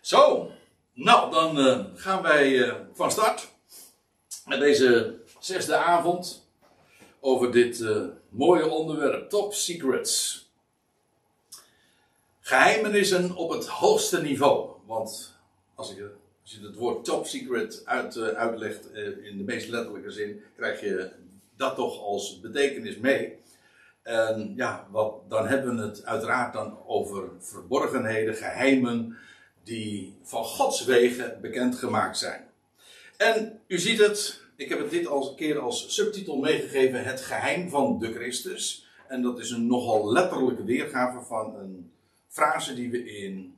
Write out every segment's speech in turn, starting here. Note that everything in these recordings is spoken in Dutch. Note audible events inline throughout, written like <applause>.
Zo, nou dan eh, gaan wij eh, van start met deze zesde avond over dit eh, mooie onderwerp Top Secrets. Geheimenissen op het hoogste niveau. Want als, je het woord Top Secret uit, uitlegt in de meest letterlijke zin, krijg je dat toch als betekenis mee. En ja, wat, dan hebben we het uiteraard dan over verborgenheden, geheimen die van Gods wegen bekendgemaakt zijn. En u ziet het, ik heb het dit al een keer als subtitel meegegeven: Het geheim van de Christus. En dat is een nogal letterlijke weergave van een frase die we in,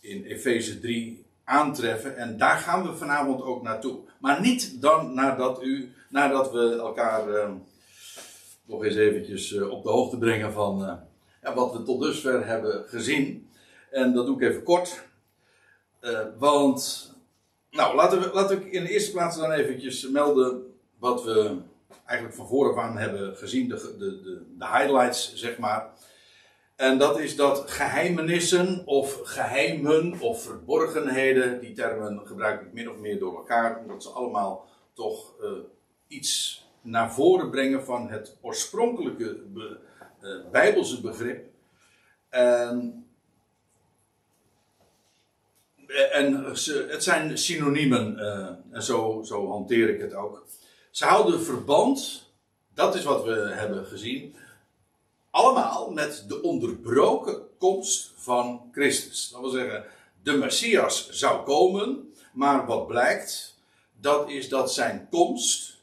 in Efeze 3 aantreffen. En daar gaan we vanavond ook naartoe. Maar niet dan nadat, u, nadat we elkaar uh, nog eens eventjes uh, op de hoogte brengen van ja, wat we tot dusver hebben gezien. En dat doe ik even kort. Uh, want, nou, laten we, laten we in de eerste plaats dan eventjes melden wat we eigenlijk van voren aan hebben gezien, de, de, de, de, highlights, zeg maar. En dat is dat geheimenissen of geheimen of verborgenheden, die termen gebruik ik min of meer door elkaar, omdat ze allemaal toch uh, iets naar voren brengen van het oorspronkelijke be, uh, Bijbelse begrip. En en het zijn synoniemen, uh, en zo, zo hanteer ik het ook. Ze houden verband, dat is wat we hebben gezien, allemaal met de onderbroken komst van Christus. Dat wil zeggen, de Messias zou komen, maar wat blijkt, dat is dat zijn komst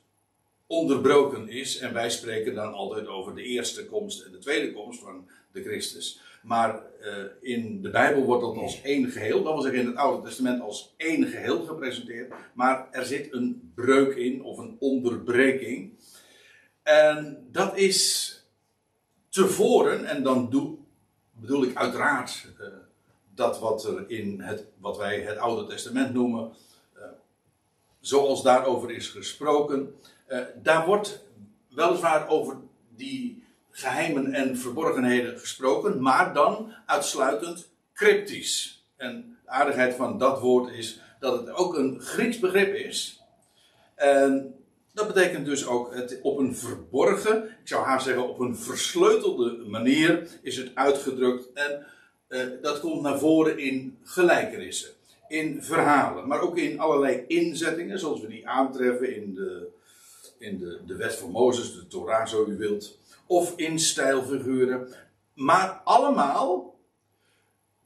onderbroken is. En wij spreken dan altijd over de eerste komst en de tweede komst van de Christus. Maar uh, in de Bijbel wordt dat als één geheel, dat wil zeggen in het Oude Testament als één geheel gepresenteerd. Maar er zit een breuk in, of een onderbreking. En dat is tevoren, en dan doe, bedoel ik uiteraard uh, dat wat er in het, wat wij het Oude Testament noemen, uh, zoals daarover is gesproken. daar wordt weliswaar over die geheimen en verborgenheden gesproken, maar dan uitsluitend cryptisch. En de aardigheid van dat woord is dat het ook een Grieks begrip is. En dat betekent dus ook het op een verborgen, ik zou haar zeggen op een versleutelde manier is het uitgedrukt. En uh, dat komt naar voren in gelijkenissen, in verhalen, maar ook in allerlei inzettingen, zoals we die aantreffen in de, in de, de wet van Mozes, de Torah, zo u wilt of in stijlfiguren. Maar allemaal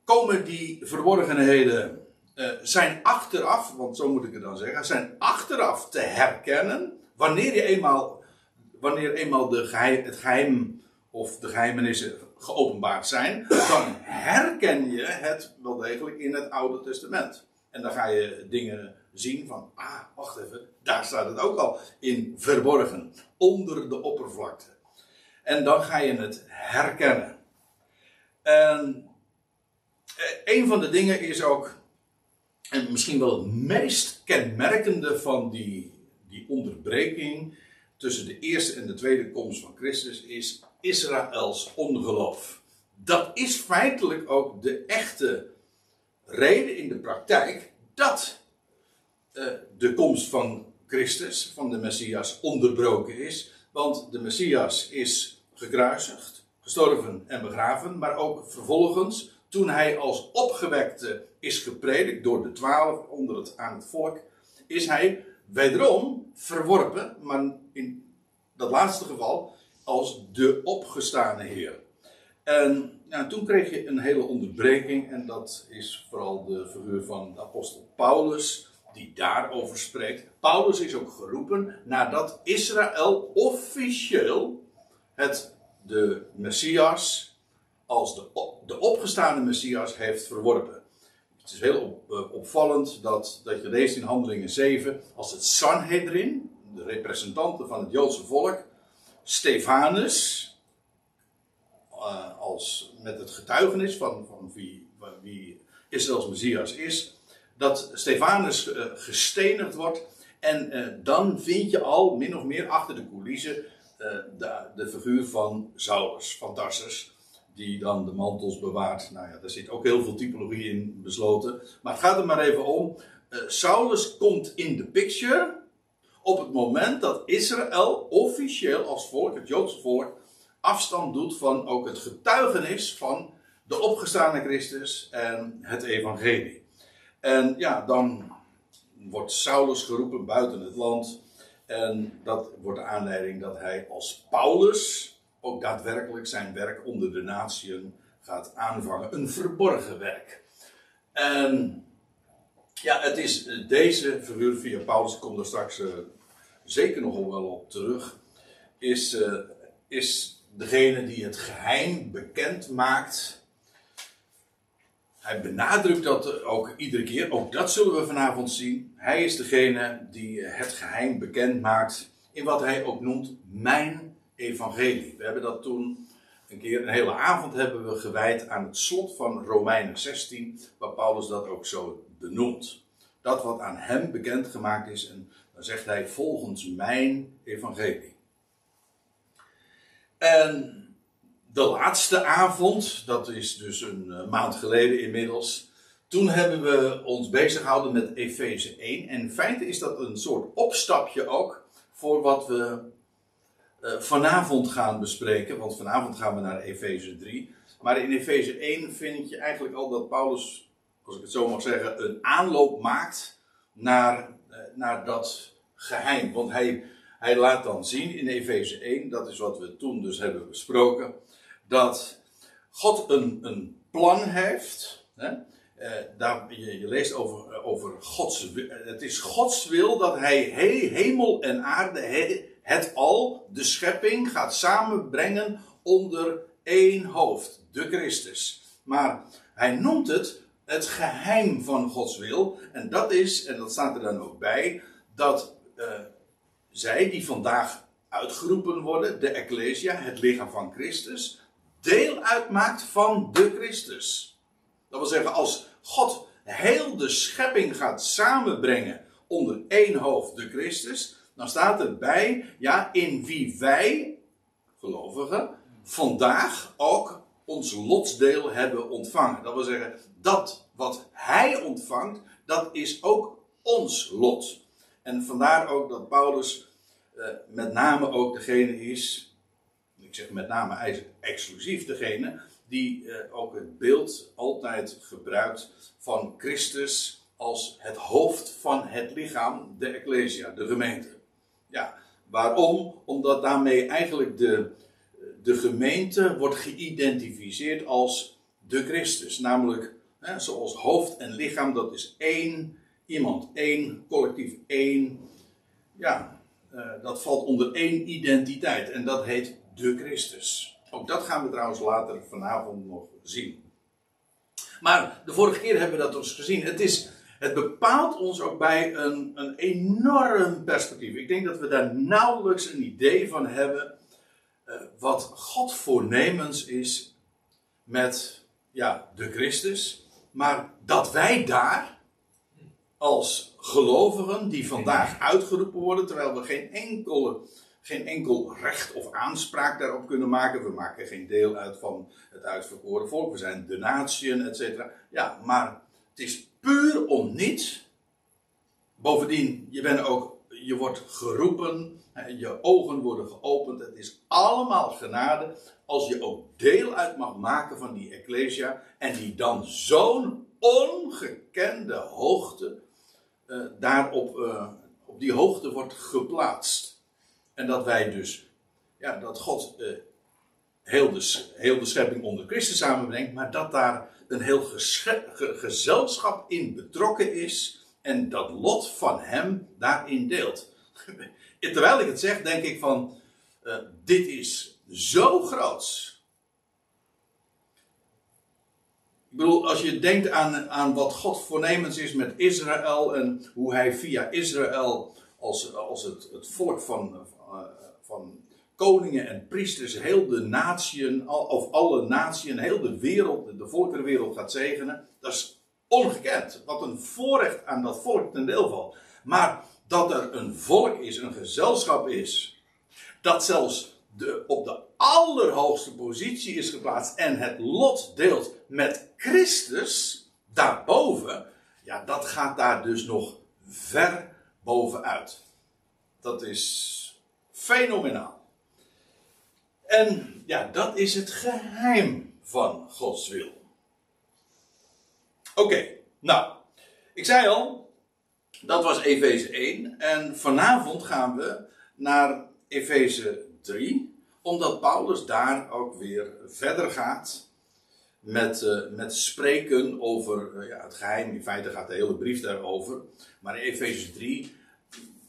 komen die verborgenheden, uh, zijn achteraf, want zo moet ik het dan zeggen, zijn achteraf te herkennen. Wanneer je eenmaal, wanneer eenmaal de geheim, het geheim of de geheimenissen geopenbaard zijn, dan herken je het wel degelijk in het Oude Testament. En dan ga je dingen zien van, ah, wacht even, daar staat het ook al in verborgen, onder de oppervlakte. En dan ga je het herkennen. En eh, een van de dingen is ook, en misschien wel het meest kenmerkende van die, die onderbreking tussen de eerste en de tweede komst van Christus, is Israëls ongeloof. Dat is feitelijk ook de echte reden in de praktijk dat uh, de komst van Christus, van de Messias, onderbroken is. Want de Messias is gekruisigd, gestorven en begraven, maar ook vervolgens, toen hij als opgewekte is gepredikt door de twaalf onder het, aan het volk, is hij wederom verworpen, maar in dat laatste geval als de opgestane Heer. En nou, toen kreeg je een hele onderbreking, en dat is vooral de figuur van de apostel Paulus, die daarover spreekt. Paulus is ook geroepen nadat Israël officieel het de Messias als de, de opgestaande Messias heeft verworpen. Het is heel op, uh, opvallend dat, dat je leest in Handelingen 7, als het Sanhedrin, de representanten van het Joodse volk, Stefanus, uh, als, met het getuigenis van, van wie, wie Israëls Messias is, dat Stefanus uh, gestenigd wordt. En dan vind je al min of meer achter de coulissen de, de, figuur van Saulus, van Tarsus, die dan de mantels bewaart. Nou ja, daar zit ook heel veel typologie in besloten. Maar het gaat er maar even om. Uh, Saulus komt in de picture op het moment dat Israël officieel als volk, het Joodse volk, afstand doet van ook het getuigenis van de opgestane Christus en het evangelie. En ja, dan wordt Saulus geroepen buiten het land. En dat wordt de aanleiding dat hij als Paulus ook daadwerkelijk zijn werk onder de natieën gaat aanvangen. Een verborgen werk. En ja, het is deze figuur via Paulus, ik kom er straks uh, zeker nog wel op terug, is, uh, is degene die het geheim bekend maakt. Hij benadrukt dat ook iedere keer, ook dat zullen we vanavond zien. Hij is degene die het geheim bekend maakt in wat hij ook noemt mijn evangelie. We hebben dat toen een keer, een hele avond hebben we gewijd aan het slot van Romeinen 16, waar Paulus dat ook zo benoemt. Dat wat aan hem bekendgemaakt is, en dan zegt hij volgens mijn evangelie. En de laatste avond, dat is dus een eh, maand geleden inmiddels, toen hebben we ons bezig gehouden met Efeze 1. En in feite is dat een soort opstapje ook voor wat we uh, vanavond gaan bespreken. Want vanavond gaan we naar Efeze 3. Maar in Efeze 1 vind je eigenlijk al dat Paulus, als ik het zo mag zeggen, een aanloop maakt naar, uh, naar dat geheim. Want hij, hij laat dan zien in Efeze 1, dat is wat we toen dus hebben besproken, dat God een, een plan heeft. Hè? Uh, daar, je, leest over, over Gods Het is Gods wil dat hij he, hemel en aarde, he, het al, de schepping, gaat samenbrengen onder één hoofd, de Christus. Maar hij noemt het het geheim van Gods wil. En dat is, en dat staat er dan ook bij, dat zij die vandaag uitgeroepen worden, de Ecclesia, het lichaam van Christus, deel uitmaakt van de Christus. Dat wil zeggen, als God heel de schepping gaat samenbrengen onder één hoofd, de Christus, dan staat erbij, ja, in wie wij, gelovigen, vandaag ook ons lotsdeel hebben ontvangen. Dat wil zeggen, dat wat hij ontvangt, dat is ook ons lot. En vandaar ook dat Paulus eh, met name ook degene is, ik zeg met name exclusief degene, die eh, ook het beeld altijd gebruikt van Christus als het hoofd van het lichaam, de Ecclesia, de gemeente. Ja, waarom? Omdat daarmee eigenlijk de, de gemeente wordt geïdentificeerd als de Christus. Namelijk, hè, zoals hoofd en lichaam, dat is één iemand, één collectief, één. Ja, uh, dat valt onder één identiteit en dat heet de Christus. Ook dat gaan we trouwens later vanavond nog zien. Maar de vorige keer hebben we dat dus gezien. Het is het bepaalt ons ook bij een, een enorm perspectief. Ik denk dat we daar nauwelijks een idee van hebben uh, wat God voornemens is met ja, de Christus. Maar dat wij daar als gelovigen die vandaag uitgeroepen worden, terwijl we geen, enkele, geen enkel recht of aanspraak daarop kunnen maken. We maken geen deel uit van het uitverkoren volk. We zijn de natieën, et. Ja, maar het is puur om niets. Bovendien, je bent ook, je wordt geroepen, je ogen worden geopend. Het is allemaal genade als je ook deel uit mag maken van die Ecclesia en die dan zo'n ongekende hoogte uh, daar op, uh, op die hoogte wordt geplaatst. En dat wij dus, ja, dat God uh, heel, de, heel de schepping onder Christus samenbrengt, maar dat daar een heel gezelschap in betrokken is en dat lot van hem daarin deelt. <laughs> Terwijl ik het zeg, denk ik van, uh, dit is zo groot. Ik bedoel, als je denkt aan, aan wat God voornemens is met Israël en hoe hij via Israël als, als het, het volk van, van koningen en priesters heel de natieën, of alle natieën, heel de wereld, de volkerenwereld gaat zegenen. Dat is ongekend. Wat een voorrecht aan dat volk ten deel valt. Maar dat er een volk is, een gezelschap is, dat zelfs de, op de allerhoogste positie is geplaatst en het lot deelt met Christus daarboven, ja, dat gaat daar dus nog ver bovenuit. Dat is fenomenaal. En ja, dat is het geheim van Gods wil. Oké, nou, ik zei al, dat was Efeze 1. En vanavond gaan we naar Efeze 3, omdat Paulus daar ook weer verder gaat met, uh, met spreken over uh, ja, het geheim. In feite gaat de hele brief daarover. Maar in Efeze 3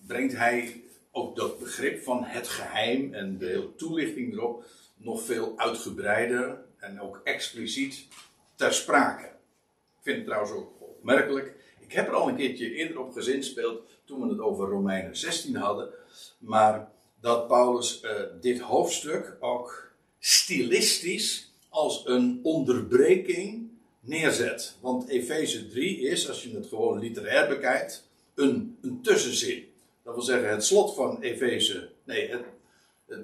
brengt hij ook dat begrip van het geheim en de hele toelichting erop nog veel uitgebreider en ook expliciet ter sprake. Ik vind het trouwens ook opmerkelijk. Ik heb er al een keertje eerder op gezinspeeld toen we het over Romeinen 16 hadden. Maar dat Paulus uh, dit hoofdstuk ook stilistisch als een onderbreking neerzet. Want Efeze 3 is, als je het gewoon literair bekijkt, een, een tussenzin. Dat wil zeggen, het slot van Efeze. Nee, het,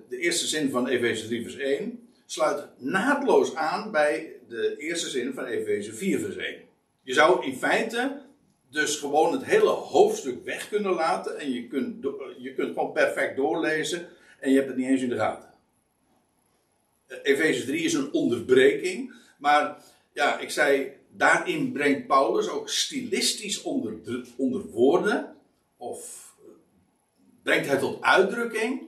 de eerste zin van Efeze 3, vers 1 sluit naadloos aan bij de eerste zin van Efeze 4, vers 1. Je zou in feite dus gewoon het hele hoofdstuk weg kunnen laten en je kunt, je kunt gewoon perfect doorlezen en je hebt het niet eens in de gaten. Efeze 3 is een onderbreking, maar ja, ik zei, daarin brengt Paulus ook stilistisch onder, onder woorden of brengt hij tot uitdrukking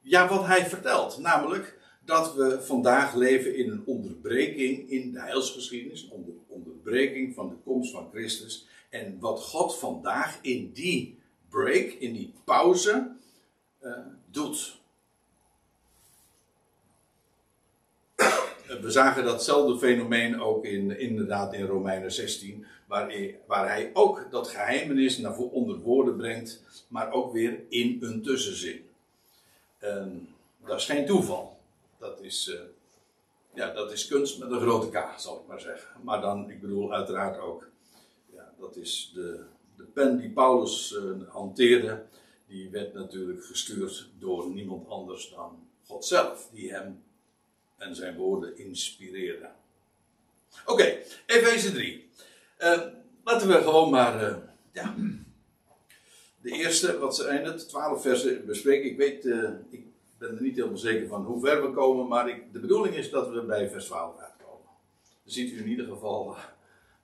ja, wat hij vertelt. Namelijk dat we vandaag leven in een onderbreking in de heilsgeschiedenis, een onderbreking van de komst van Christus. En wat God vandaag in die break, in die pauze, uh, doet. We zagen datzelfde fenomeen ook in, inderdaad in Romeinen 16 waar, waar hij ook dat geheimenis naar onder woorden brengt, maar ook weer in een tussenzin. En dat is geen toeval. Dat is, uh, ja, dat is kunst met een grote K, zal ik maar zeggen. Maar dan, ik bedoel uiteraard ook, ja, dat is de, de pen die Paulus uh, hanteerde, die werd natuurlijk gestuurd door niemand anders dan God zelf, die hem en zijn woorden inspireerde. Oké, okay, Efeze 3. Uh, laten we gewoon maar, uh, ja, de eerste, wat zijn het, twaalf versen bespreken. Ik weet, uh, ik ben er niet helemaal zeker van hoe ver we komen, maar ik, de bedoeling is dat we bij vers 12 uitkomen. Dan ziet u in ieder geval,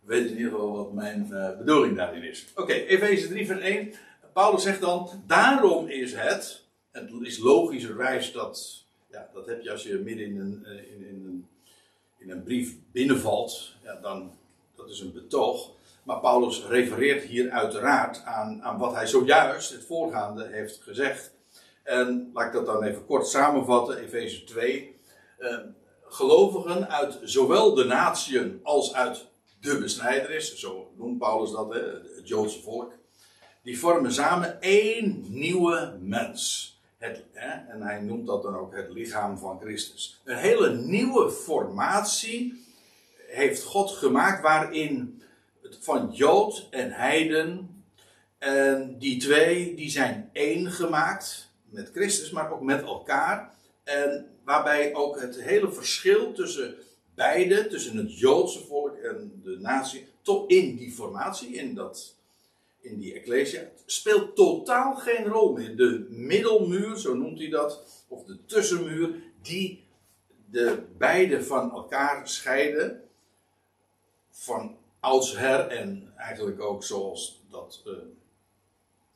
weet in ieder geval wat mijn bedoeling daarin is. Oké, okay, Efeze 3 vers 1. Paulus zegt dan, daarom is het, het is logischerwijs dat, ja, dat heb je als je midden in een, in, in een, in een brief binnenvalt, ja, dan dat is een betoog. Maar Paulus refereert hier uiteraard aan, aan wat hij zojuist, het voorgaande, heeft gezegd. En laat ik dat dan even kort samenvatten, Efeze 2. Eh, gelovigen uit zowel de natieën als uit de besnijderis, zo noemt Paulus dat, hè, het Joodse volk, die vormen samen één nieuwe mens. En hij noemt dat dan ook het lichaam van Christus. Een hele nieuwe formatie heeft God gemaakt waarin van Jood en Heiden, en die twee die zijn één gemaakt met Christus, maar ook met elkaar. En waarbij ook het hele verschil tussen beide, tussen het Joodse volk en de natie, tot in die formatie, in, dat, in die Ecclesia, speelt totaal geen rol meer. De middelmuur, zo noemt hij dat, of de tussenmuur, die de beide van elkaar scheiden, van oudsher en eigenlijk ook zoals, dat, uh,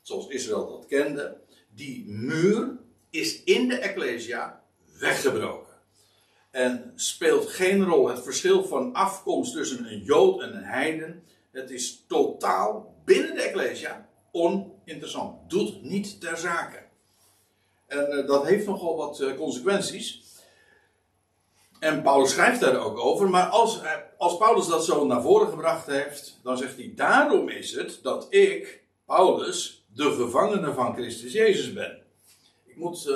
zoals Israël dat kende, die muur is in de Ecclesia weggebroken. En speelt geen rol het verschil van afkomst tussen een Jood en een Heiden. Het is totaal binnen de Ecclesia oninteressant. Doet niet ter zake. En uh, dat heeft nogal wat uh, consequenties. En Paulus schrijft daar ook over. Maar als, als Paulus dat zo naar voren gebracht heeft, dan zegt hij: Daarom is het dat ik, Paulus, de gevangene van Christus Jezus ben. Ik moet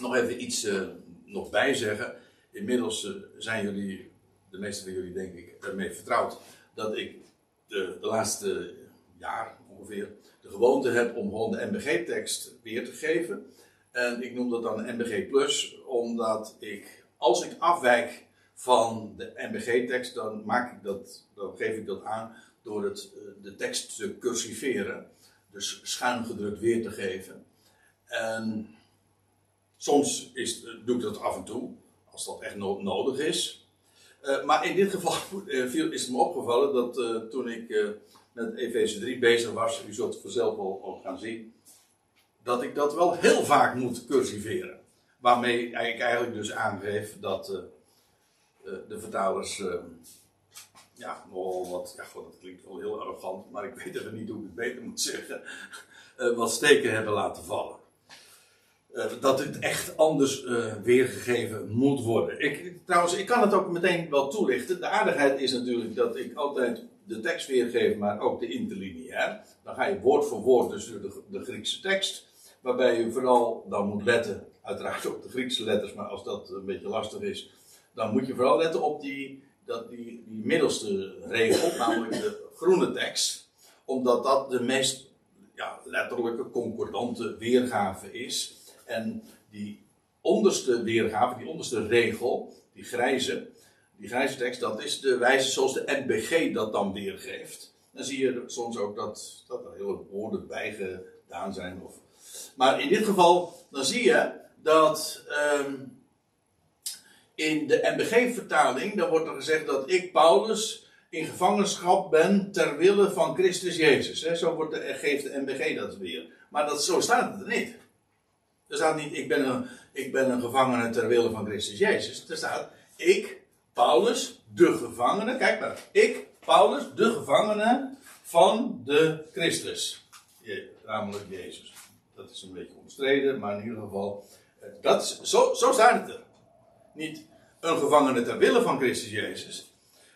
nog even iets uh, nog bijzeggen. Inmiddels zijn jullie, de meeste van jullie denk ik, ermee vertrouwd dat ik de, de laatste jaar ongeveer de gewoonte heb om gewoon de MBG-tekst weer te geven. En ik noem dat dan MBG Plus, omdat ik, als ik afwijk van de MBG-tekst, dan, maak ik dat, dan geef ik dat aan door het, eh, de tekst te cursiveren. Dus schuin gedrukt weer te geven. En soms is, doe ik dat af en toe, als dat echt nodig is. Uh, maar in dit geval <laughs> uh, is het me opgevallen dat uh, toen ik met Efeze 3 bezig was, u zult het vanzelf al, gaan zien, dat ik dat wel heel vaak moet cursiveren. Waarmee ik eigenlijk dus aangeef dat de vertalers, ja, nogal wat, ja, god, dat klinkt wel heel arrogant, maar ik weet even niet hoe ik het beter moet zeggen, <laughs> wat steken hebben laten vallen. Uh, dat het echt anders uh, weergegeven moet worden. Ik, trouwens, ik kan het ook meteen wel toelichten. De aardigheid is natuurlijk dat ik altijd de tekst weergeef, maar ook de interlineair. Dan ga je woord voor woord dus de, de, Griekse tekst. Waarbij je vooral dan moet letten, uiteraard op de Griekse letters, maar als dat een beetje lastig is, dan moet je vooral letten op die, dat die, die middelste regel, <laughs> namelijk de groene tekst. Omdat dat de meest ja, letterlijke, concordante weergave is. En die onderste weergave, die onderste regel, die grijze, die grijze tekst, dat is de wijze zoals de NBG dat dan weergeeft. Dan zie je soms ook dat, dat er hele woorden bij gedaan zijn. Of, maar in dit geval, dan zie je dat um, in de NBG-vertaling, dan wordt er gezegd dat ik, Paulus, in gevangenschap ben ter wille van Christus Jezus. Zo wordt de, geeft de NBG dat weer. Maar dat, zo staat het er niet. Er staat niet, ik ben, een, ik ben een gevangene ter wille van Christus Jezus. Er staat, ik, Paulus, de gevangene, kijk maar, ik, Paulus, de gevangene van de Christus. Je, namelijk Jezus. Dat is een beetje omstreden, maar in ieder geval, eh, dat zo, zo staat het er. Niet een gevangene ter wille van Christus Jezus,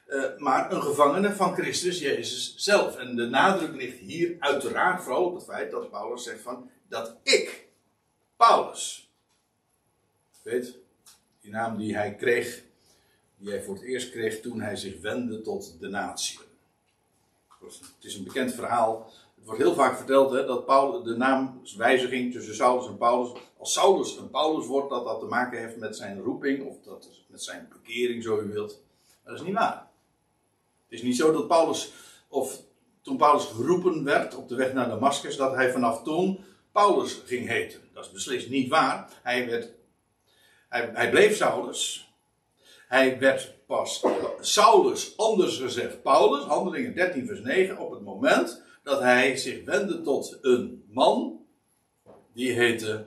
uh, maar een gevangene van Christus Jezus zelf. En de nadruk ligt hier uiteraard vooral op het feit dat Paulus zegt van dat ik Paulus. Weet, die naam die hij kreeg, die hij voor het eerst kreeg toen hij zich wendde tot de natie. Het is een bekend verhaal. Het wordt heel vaak verteld hè, dat Paulus, de naamswijziging tussen Saulus en Paulus. Als Saulus een Paulus wordt, dat dat te maken heeft met zijn roeping of dat met zijn bekering, zo u wilt. Maar dat is niet waar. Het is niet zo dat Paulus, of toen Paulus geroepen werd op de weg naar Damascus, dat hij vanaf toen Paulus ging heten. Dat is beslist niet waar. Hij, werd, hij, hij bleef Saulus. Hij werd pas Saulus, anders gezegd Paulus, handelingen 13 vers 9, op het moment dat hij zich wendde tot een man, die heette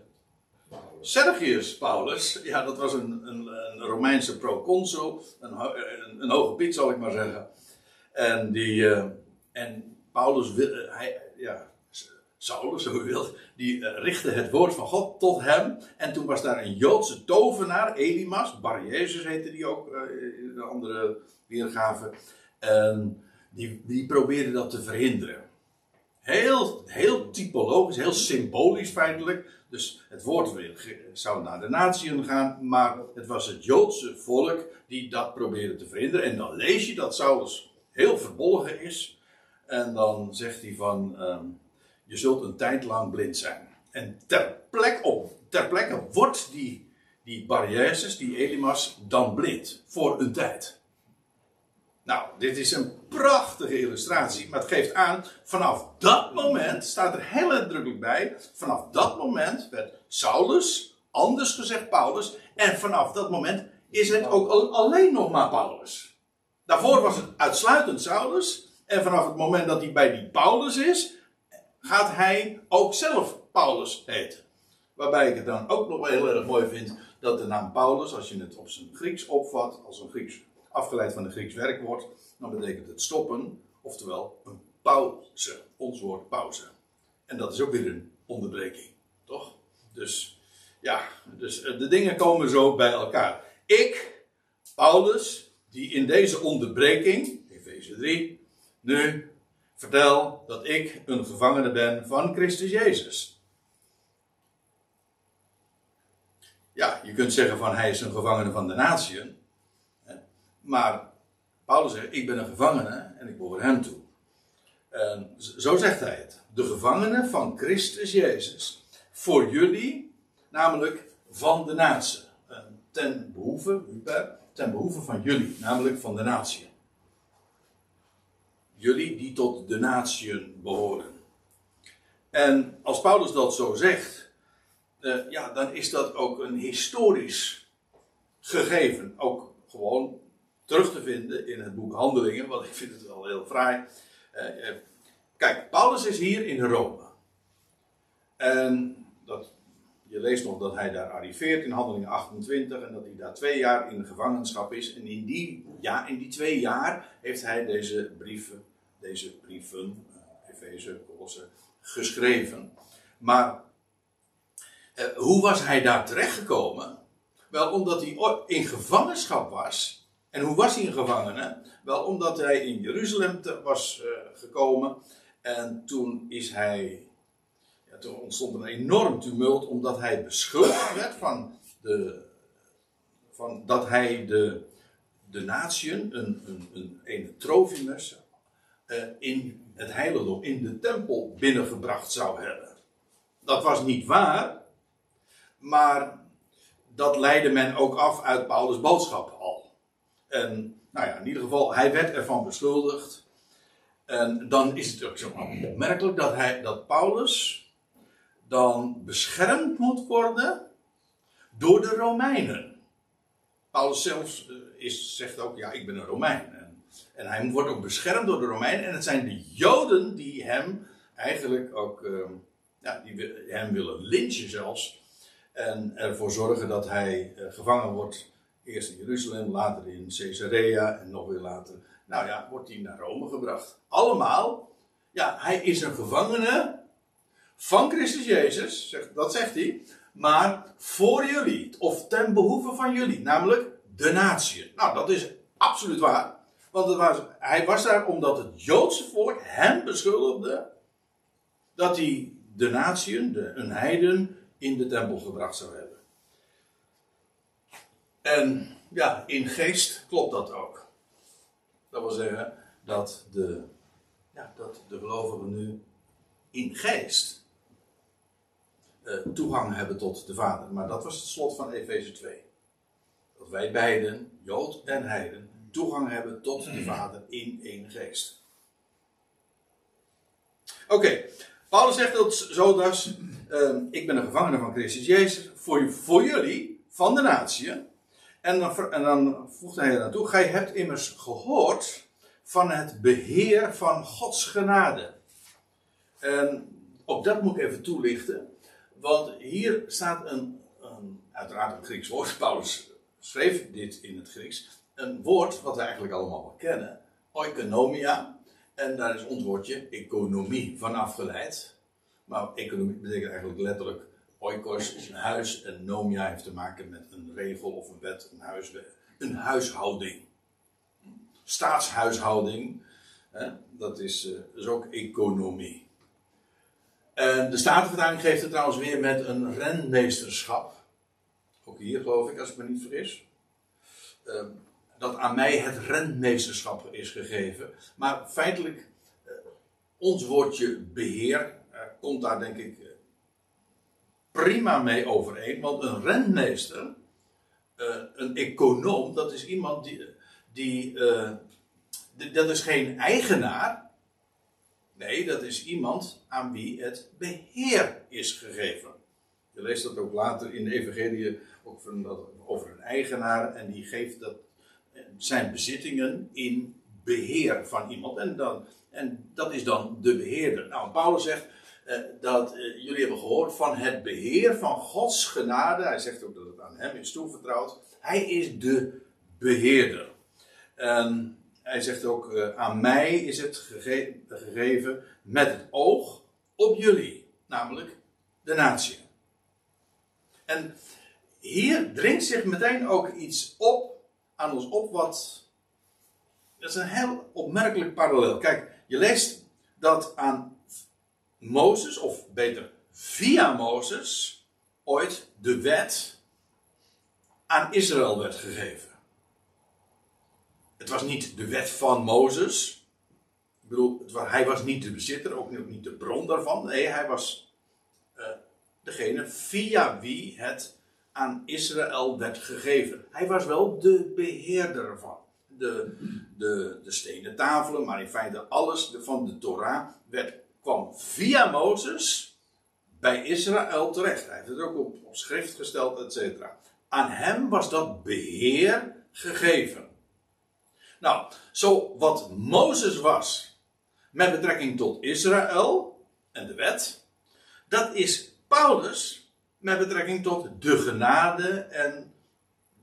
Sergius Paulus. Ja, dat was een, een, een Romeinse proconsul, een, een, een, hoge piet zal ik maar zeggen. En, die, uh, en Paulus, hij, ja, Saulus, zo u wilt, die uh, richtte het woord van God tot hem. En toen was daar een Joodse tovenaar, Elimas, Bar Jezus heette die ook uh, in de andere weergave. En die, die probeerde dat te verhinderen. Heel, heel typologisch, heel symbolisch feitelijk. Dus het woord zou naar de natieën gaan, maar het was het Joodse volk die dat probeerde te verhinderen. En dan lees je dat Saulus heel verbolgen is. En dan zegt hij van. Um, je zult een tijd lang blind zijn. En ter, op, ter plekke wordt die, die barrières, die Elimas, dan blind. Voor een tijd. Nou, dit is een prachtige illustratie. Maar het geeft aan, vanaf dat moment, staat er heel uitdrukkelijk bij, vanaf dat moment werd Saulus, anders gezegd Paulus, en vanaf dat moment is het ook alleen nog maar Paulus. Daarvoor was het uitsluitend Saulus, en vanaf het moment dat hij bij die Paulus is, gaat hij ook zelf Paulus heten. Waarbij ik het dan ook nog wel heel erg mooi vind dat de naam Paulus, als je het op zijn Grieks opvat, als een Grieks, afgeleid van een Grieks werkwoord, dan betekent het stoppen, oftewel een pauze, ons woord pauze. En dat is ook weer een onderbreking, toch? Dus ja, dus eh, de dingen komen zo bij elkaar. Ik, Paulus, die in deze onderbreking, Efeze 3, nu vertel dat ik een gevangene ben van Christus Jezus. Ja, je kunt zeggen van hij is een gevangene van de natieën. Maar Paulus zegt, ik ben een gevangene en ik behoor hem toe. En zo zegt hij het. De gevangene van Christus Jezus. Voor jullie, namelijk van de natie. Ten behoeve, ten behoeve van jullie, namelijk van de natie. Jullie die tot de natie behoren. En als Paulus dat zo zegt, uh, ja, dan is dat ook een historisch gegeven. Ook gewoon terug te vinden in het boek Handelingen, want ik vind het wel heel fraai. Uh, kijk, Paulus is hier in Rome. En je leest nog dat hij daar arriveert in Handelingen 28 en dat hij daar twee jaar in gevangenschap is. En in die, ja, in die twee jaar heeft hij deze brieven, deze brieven, uh, Efeze, Colosse, geschreven. Maar uh, hoe was hij daar terechtgekomen? Wel, omdat hij in gevangenschap was. En hoe was hij een gevangene? Wel, omdat hij in Jeruzalem was uh, gekomen. En toen is hij toen ontstond een enorm tumult omdat hij beschuldigd werd van, de, van dat hij de, de natieën, een, een, een, een uh, in het heiligdom, in de tempel binnengebracht zou hebben. Dat was niet waar, maar dat leidde men ook af uit Paulus' boodschap al. En nou ja, in ieder geval, hij werd ervan beschuldigd. En dan is het ook zo opmerkelijk dat, hij, dat Paulus dan beschermd moet worden door de Romeinen. Paulus zelf eh, is, zegt ook, ja, ik ben een Romein. En, en, hij wordt ook beschermd door de Romeinen. En het zijn de Joden die hem eigenlijk ook, uh, ja, die hem willen lynchen zelfs. En ervoor zorgen dat hij uh, gevangen wordt. Eerst in Jeruzalem, later in Caesarea en nog weer later. Nou ja, wordt hij naar Rome gebracht. Allemaal, ja, hij is een gevangene van Christus Jezus, dat zegt hij, maar voor jullie, of ten behoeve van jullie, namelijk de natie. Nou, dat is absoluut waar. Want was, hij was daar omdat het Joodse volk hem beschuldigde dat hij de natie, de, een heiden, in de tempel gebracht zou hebben. En ja, in geest klopt dat ook. Dat wil zeggen dat de, ja, dat de gelovigen nu in geest toegang hebben tot de Vader. Maar dat was het slot van Efeze 2. Dat wij beiden, Jood en Heiden, toegang hebben tot de Vader in één geest. Oké, Paulus zegt dat zo dus, uh, ik ben een gevangene van Christus Jezus, voor, voor jullie, van de natie. En dan, en dan voegt hij er naartoe, gij hebt immers gehoord van het beheer van Gods genade. En ook dat moet ik even toelichten. Want hier staat een, een, uiteraard een Grieks woord. <laughs> Paulus schreef dit in het Grieks. Een woord wat we eigenlijk allemaal wel kennen. Oikonomia. En daar is ons woordje economie van afgeleid. Maar economie betekent eigenlijk letterlijk oikos is een huis en nomia heeft te maken met een regel of een wet, een, een huishouding. Staatshuishouding, hè, dat is, uh, is ook economie. En de Statenvertaling geeft het trouwens weer met een renmeesterschap. Ook hier geloof ik, als ik me niet vergis. Uh, dat aan mij het renmeesterschap is gegeven. Maar feitelijk, uh, ons woordje beheer uh, komt daar denk ik prima mee overeen. Want een renmeester, een econoom, dat is iemand die. die dat is geen eigenaar. Nee, dat is iemand aan wie het beheer is gegeven. Je leest dat ook later in de Evangelie over, een eigenaar en die geeft dat, zijn bezittingen in beheer van iemand. En, dan, en dat is dan de beheerder. Nou, Paulus zegt eh, dat eh, jullie hebben gehoord van het beheer van Gods genade. Hij zegt ook dat het aan hem is toevertrouwd. Hij is de beheerder. En hij zegt ook, uh, aan mij is het gege gegeven met het oog op jullie, namelijk de natie. En hier dringt zich meteen ook iets op, aan ons op wat. Dat is een heel opmerkelijk parallel. Kijk, je leest dat aan Mozes, of beter via Mozes, ooit de wet aan Israël werd gegeven. Het was niet de wet van Mozes. Ik bedoel, hij was niet de bezitter, ook niet de bron daarvan. Nee, hij was uh, degene via wie het aan Israël werd gegeven. Hij was wel de beheerder ervan. De, de, de stenen tafelen, maar in feite alles van de Torah werd, kwam via Mozes bij Israël terecht. Hij heeft het ook op, op schrift gesteld, et cetera. Aan hem was dat beheer gegeven. Nou, zo wat Mozes was met betrekking tot Israël en de wet, dat is Paulus met betrekking tot de genade en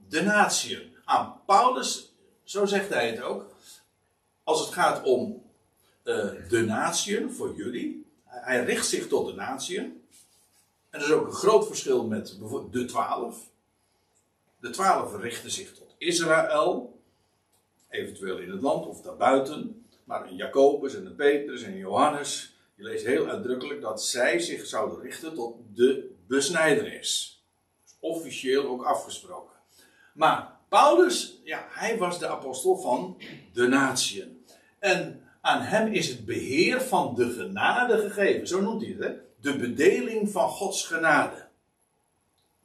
de natieën. Aan Paulus, zo zegt hij het ook, als het gaat om uh, de natieën voor jullie, hij richt zich tot de natieën. En er is ook een groot verschil met bijvoorbeeld de twaalf. De twaalf richten zich tot Israël, eventueel in het land of daarbuiten. Maar een Jacobus en een Petrus en Johannes, je leest heel uitdrukkelijk dat zij zich zouden richten tot de besnijdenis. officieel ook afgesproken. Maar Paulus, ja, hij was de apostel van de natieën. En aan hem is het beheer van de genade gegeven. Zo noemt hij het, hè? De bedeling van Gods genade.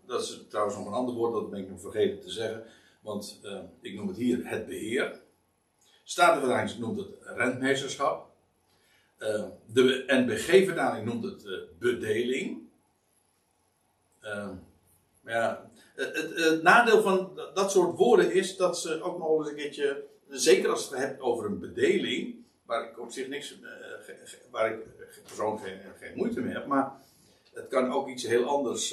Dat is trouwens nog een ander woord, dat ben ik nog vergeten te zeggen. Want uh, ik noem het hier het beheer. Statenvertaling noemt het rentmeesterschap. Uh, de NBG-vertaling noemt het uh, bedeling. maar ja, het, het, nadeel van dat soort woorden is dat ze ook nog eens een keertje, zeker als je het hebt over een bedeling, waar ik op zich niks, waar ik persoonlijk geen, geen, moeite mee heb, maar het kan ook iets heel anders,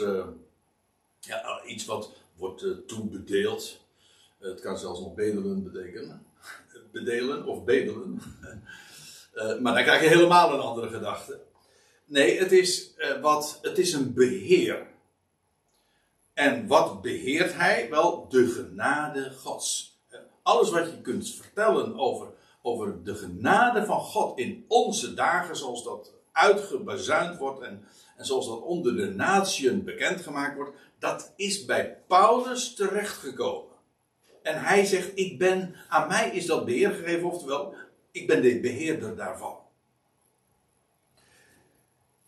ja, iets wat wordt toebedeeld. Het kan zelfs nog bedelen betekenen. Bedelen of bedelen. Uh, <laughs> maar dan krijg je helemaal een andere gedachte. Nee, het is, uh, wat, het is een beheer. En wat beheert hij? Wel, de genade Gods. Uh, alles wat je kunt vertellen over, over de genade van God in onze dagen, zoals dat uitgebazuind wordt en, en zoals dat onder de natieën bekendgemaakt wordt, dat is bij Paulus terechtgekomen. En hij zegt: Ik ben, aan mij is dat beheer gegeven, oftewel, ik ben de beheerder daarvan.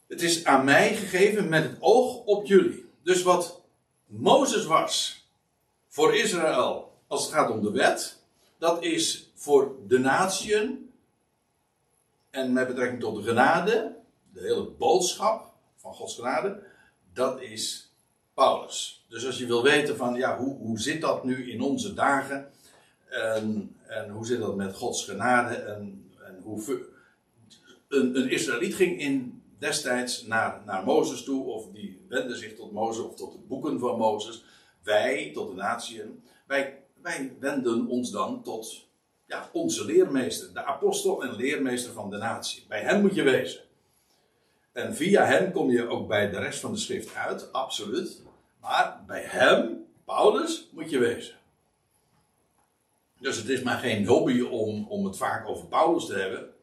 Het is aan mij gegeven met het oog op jullie. Dus wat Mozes was voor Israël als het gaat om de wet, dat is voor de natieën en met betrekking tot de genade, de hele boodschap van Gods genade, dat is Paulus. Dus als je wil weten van ja, hoe, hoe zit dat nu in onze dagen en, en hoe zit dat met Gods genade en, en hoe een, een Israëliet ging in destijds naar, naar Mozes toe of die wendde zich tot Mozes of tot de boeken van Mozes. Wij, tot de natieën, wij, wij wenden ons dan tot ja, onze leermeester, de apostel en leermeester van de natie. Bij hem moet je wezen. En via hem kom je ook bij de rest van de schrift uit, absoluut. Maar bij hem, Paulus, moet je wezen. Dus het is maar geen hobby om, om het vaak over Paulus te hebben.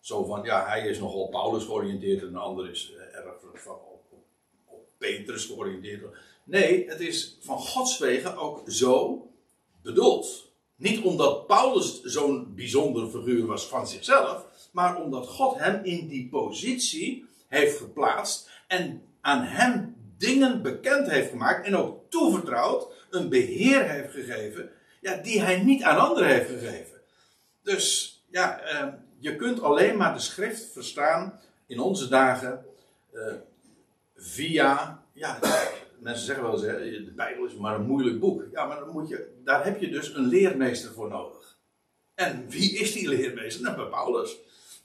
Zo van, ja, hij is nogal Paulus georiënteerd en een ander is eh, erg van, op, op, op Petrus georiënteerd. Nee, het is van Gods wegen ook zo bedoeld. Niet omdat Paulus zo'n bijzonder figuur was van zichzelf, maar omdat God hem in die positie heeft geplaatst en aan hem dingen bekend heeft gemaakt en ook toevertrouwd, een beheer heeft gegeven, ja, die hij niet aan anderen heeft gegeven. Dus ja, eh, je kunt alleen maar de schrift verstaan in onze dagen eh, via, ja, mensen zeggen wel eens, de Bijbel is maar een moeilijk boek. Ja, maar dan moet je, daar heb je dus een leermeester voor nodig. En wie is die leermeester? Nou, Paulus.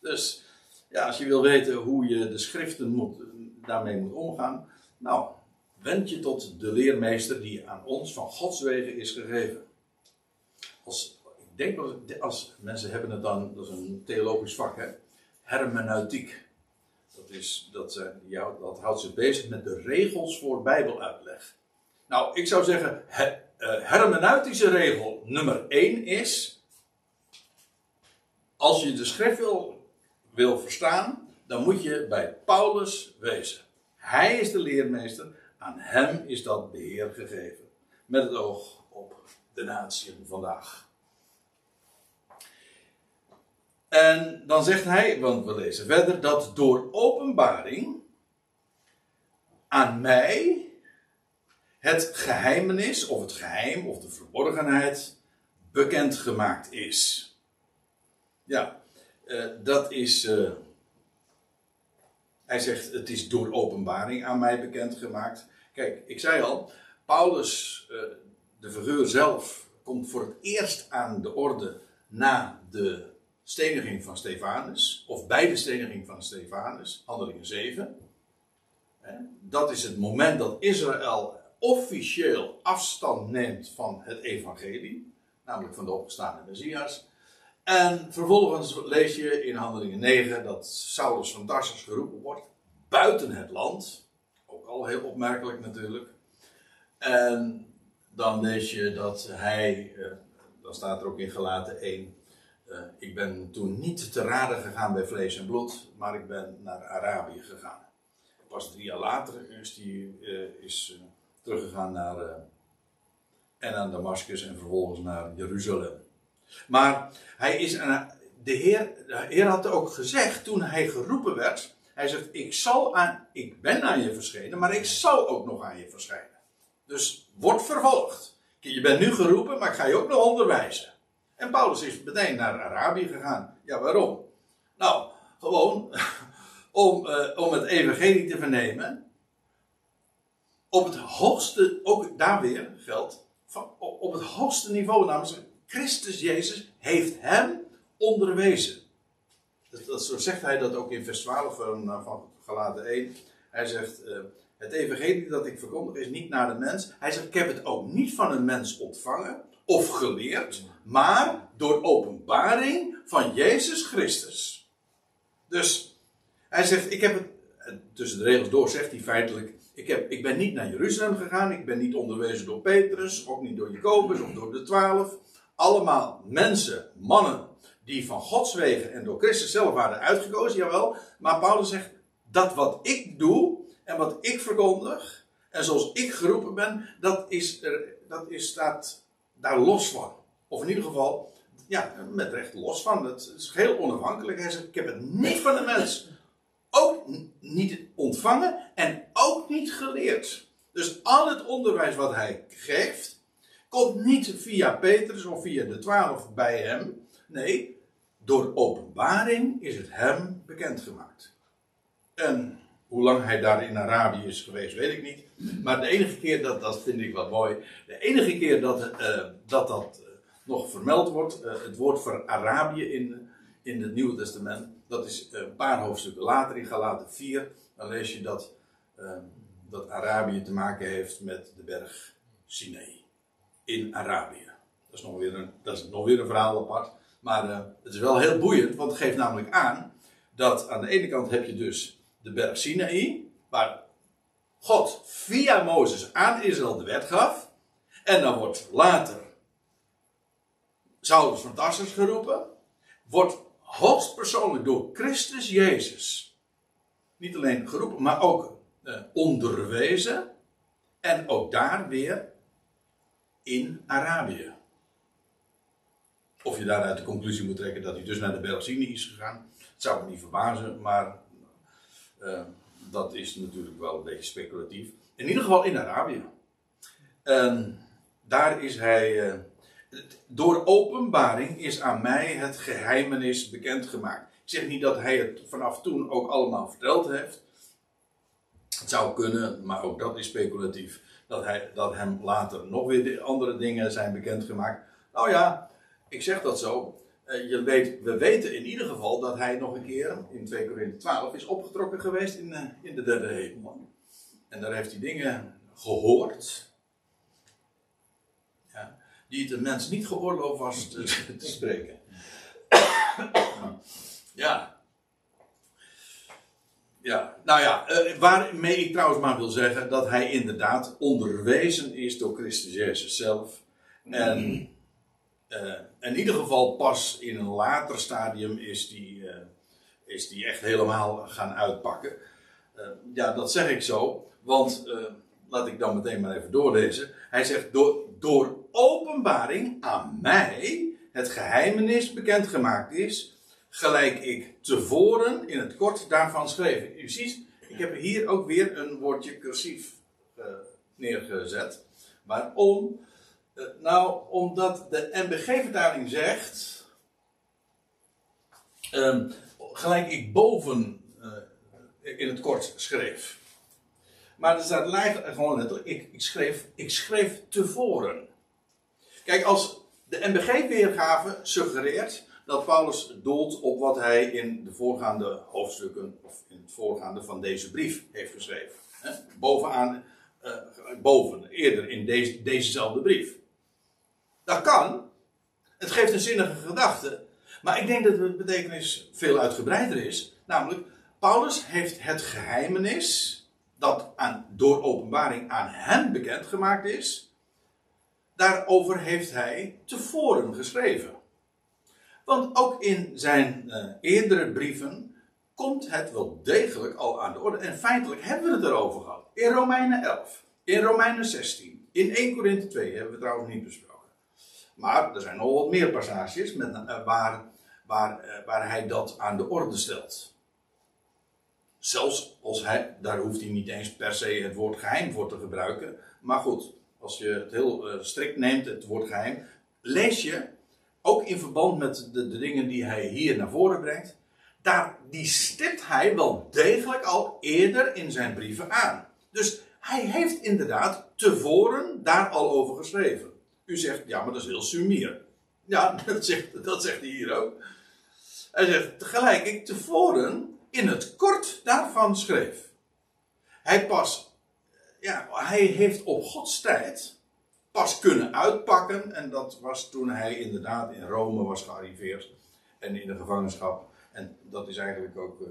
Dus ja, als je wil weten hoe je de schriften moet, daarmee moet omgaan, nou, wend je tot de leermeester die aan ons van Gods wegen is gegeven. Als, ik denk dat als mensen hebben het dan, dat is een theologisch vak, hè? hermeneutiek. Dat, is, dat, ja, dat houdt zich bezig met de regels voor Bijbeluitleg. Nou, ik zou zeggen, he, uh, hermeneutische regel nummer 1 is. Als je de schrift wil, wil verstaan, dan moet je bij Paulus wezen. Hij is de leermeester, aan hem is dat beheer gegeven. Met het oog op de natie vandaag. En dan zegt hij, want we lezen verder, dat door openbaring aan mij het geheimenis, of het geheim, of de verborgenheid bekendgemaakt is. Ja, uh, dat is. Uh, hij zegt: Het is door openbaring aan mij bekendgemaakt. Kijk, ik zei al, Paulus, uh, de figuur zelf, komt voor het eerst aan de orde na de steniging van Stefanus, of bij de steniging van Stefanus, handelingen 7. Dat is het moment dat Israël officieel afstand neemt van het evangelie, namelijk van de opgestaande Messias. En vervolgens lees je in Handelingen 9 dat Saulus van Tarsus geroepen wordt buiten het land. Ook al heel opmerkelijk natuurlijk. En dan lees je dat hij, eh, dan staat er ook in gelaten 1, uh, ik ben toen niet te raden gegaan bij vlees en bloed, maar ik ben naar Arabië gegaan. Pas drie jaar later is hij uh, is, uh, teruggegaan naar en naar Damascus en vervolgens naar Jeruzalem. Maar hij is, de, Heer, de Heer had ook gezegd toen hij geroepen werd, hij zegt, ik, zal aan, ik ben aan je verschenen, maar ik zal ook nog aan je verschijnen. Dus word vervolgd. Je bent nu geroepen, maar ik ga je ook nog onderwijzen. En Paulus is meteen naar Arabië gegaan. Ja, waarom? Nou, gewoon <laughs> om, uh, om het evangelie te vernemen. Op het hoogste, ook daar weer geldt, van, op het hoogste niveau, namelijk Christus Jezus heeft hem onderwezen. Dat, zo zegt hij dat ook in vers 12 van, eh, van Galaten 1. Hij zegt, uh, het evangelie dat ik verkondig is niet naar de mens. Hij zegt, ik heb het ook niet van een mens ontvangen of geleerd, maar door openbaring van Jezus Christus. Dus hij zegt, ik heb het, tussen de regels door zegt hij feitelijk, ik, heb, ik ben niet naar Jeruzalem gegaan, ik ben niet onderwezen door Petrus, ook niet door Jacobus of door de twaalf. Allemaal mensen, mannen, die van Gods wegen en door Christus zelf waren uitgekozen, jawel. Maar Paulus zegt, dat wat ik doe en wat ik verkondig, en zoals ik geroepen ben, dat, is er, dat is, staat daar los van. Of in ieder geval, ja, met recht los van. Het is heel onafhankelijk. Hij zegt, ik heb het niet van de mens ook niet ontvangen en ook niet geleerd. Dus al het onderwijs wat hij geeft, komt niet via Petrus of via de twaalf bij hem. Nee, door openbaring is het hem bekendgemaakt. En hoe lang hij daar in Arabië is geweest, weet ik niet. Maar de enige keer, dat, dat vind ik wat mooi. De enige keer dat uh, dat, dat uh, nog vermeld wordt, uh, het woord voor Arabië in, in het Nieuwe Testament, dat is een paar hoofdstukken later in Galaten 4. Dan lees je dat, dat Arabië te maken heeft met de berg Sinai. In Arabië. Dat is nog weer een, dat is nog weer een verhaal apart. Maar het is wel heel boeiend, want het geeft namelijk aan dat aan de ene kant heb je dus de berg Sinai, waar God via Mozes aan Israël de wet gaf. En dan wordt later Saulus van Tarsus geroepen. Wordt hoogstpersoonlijk door Christus Jezus niet alleen geroepen, maar ook eh, onderwezen. En ook daar weer in Arabië. Of je daaruit de conclusie moet trekken dat hij dus naar de berg is gegaan. Het zou me niet verbazen, maar uh, dat is natuurlijk wel een beetje speculatief. In ieder geval in Arabië. En daar is hij. Uh, door openbaring is aan mij het geheimenis bekendgemaakt. Ik zeg niet dat hij het vanaf toen ook allemaal verteld heeft. Het zou kunnen, maar ook dat is speculatief. Dat, hij, dat hem later nog weer andere dingen zijn bekendgemaakt. Nou ja, ik zeg dat zo. Uh, je weet, we weten in ieder geval dat hij nog een keer in 2 Korinthe 12 is opgetrokken geweest in, uh, in de derde hemel. En daar heeft hij dingen gehoord. Ja, die het een mens niet geoorloofd was te spreken. <coughs> ja. Ja, nou ja, uh, waarmee ik trouwens maar wil zeggen dat hij inderdaad onderwezen is door Christus Jezus zelf. En uh, in ieder geval pas in een later stadium is die, uh, is die echt helemaal gaan uitpakken. Ja, dat zeg ik zo, want laat ik dan meteen maar even doorlezen. Hij zegt: door, door openbaring aan mij het geheimenis bekendgemaakt is, gelijk ik tevoren in het kort daarvan schreef. U ziet, Ik heb hier ook weer een woordje cursief uh, neergezet. Waarom? Uh, nou, omdat de NBG-vertaling zegt. Uh, gelijk ik boven uh, in het kort schreef. Maar er staat lijkt gewoon letterlijk. Ik, ik, schreef, ik schreef tevoren. Kijk, als de NBG-weergave suggereert dat Paulus doelt op wat hij in de voorgaande hoofdstukken, of in het voorgaande van deze brief heeft geschreven. Bovenaan, uh, boven, eerder in deze, dezezelfde brief. Dat kan. Het geeft een zinnige gedachte. Maar ik denk dat de betekenis veel uitgebreider is. Namelijk, Paulus heeft het geheimenis dat aan, door openbaring aan hem bekendgemaakt is. Daarover heeft hij tevoren geschreven. Want ook in zijn uh, eerdere brieven komt het wel degelijk al aan de orde. En feitelijk hebben we het erover gehad. In Romeinen 11, in Romeinen 16, in 1 Korinthe 2 hebben we het trouwens niet besproken. Maar er zijn nog wat meer passages met, uh, waar, waar, uh, waar hij dat aan de orde stelt. Zelfs als hij, daar hoeft hij niet eens per se het woord geheim voor te gebruiken. Maar goed, als je het heel strikt neemt, het woord geheim, lees je ook in verband met de, dingen die hij hier naar voren brengt, daar, die stipt hij wel degelijk al eerder in zijn brieven aan. Dus hij heeft inderdaad tevoren daar al over geschreven. U zegt, ja, maar dat is heel sumier. Ja, <laughs> dat zegt, dat zegt hij hier ook. Hij zegt, tegelijk ik tevoren in het kort daarvan schreef. Hij pas, ja, hij heeft op Gods tijd pas kunnen uitpakken. En dat was toen hij inderdaad in Rome was gearriveerd. En in de gevangenschap. En dat is eigenlijk ook. Uh,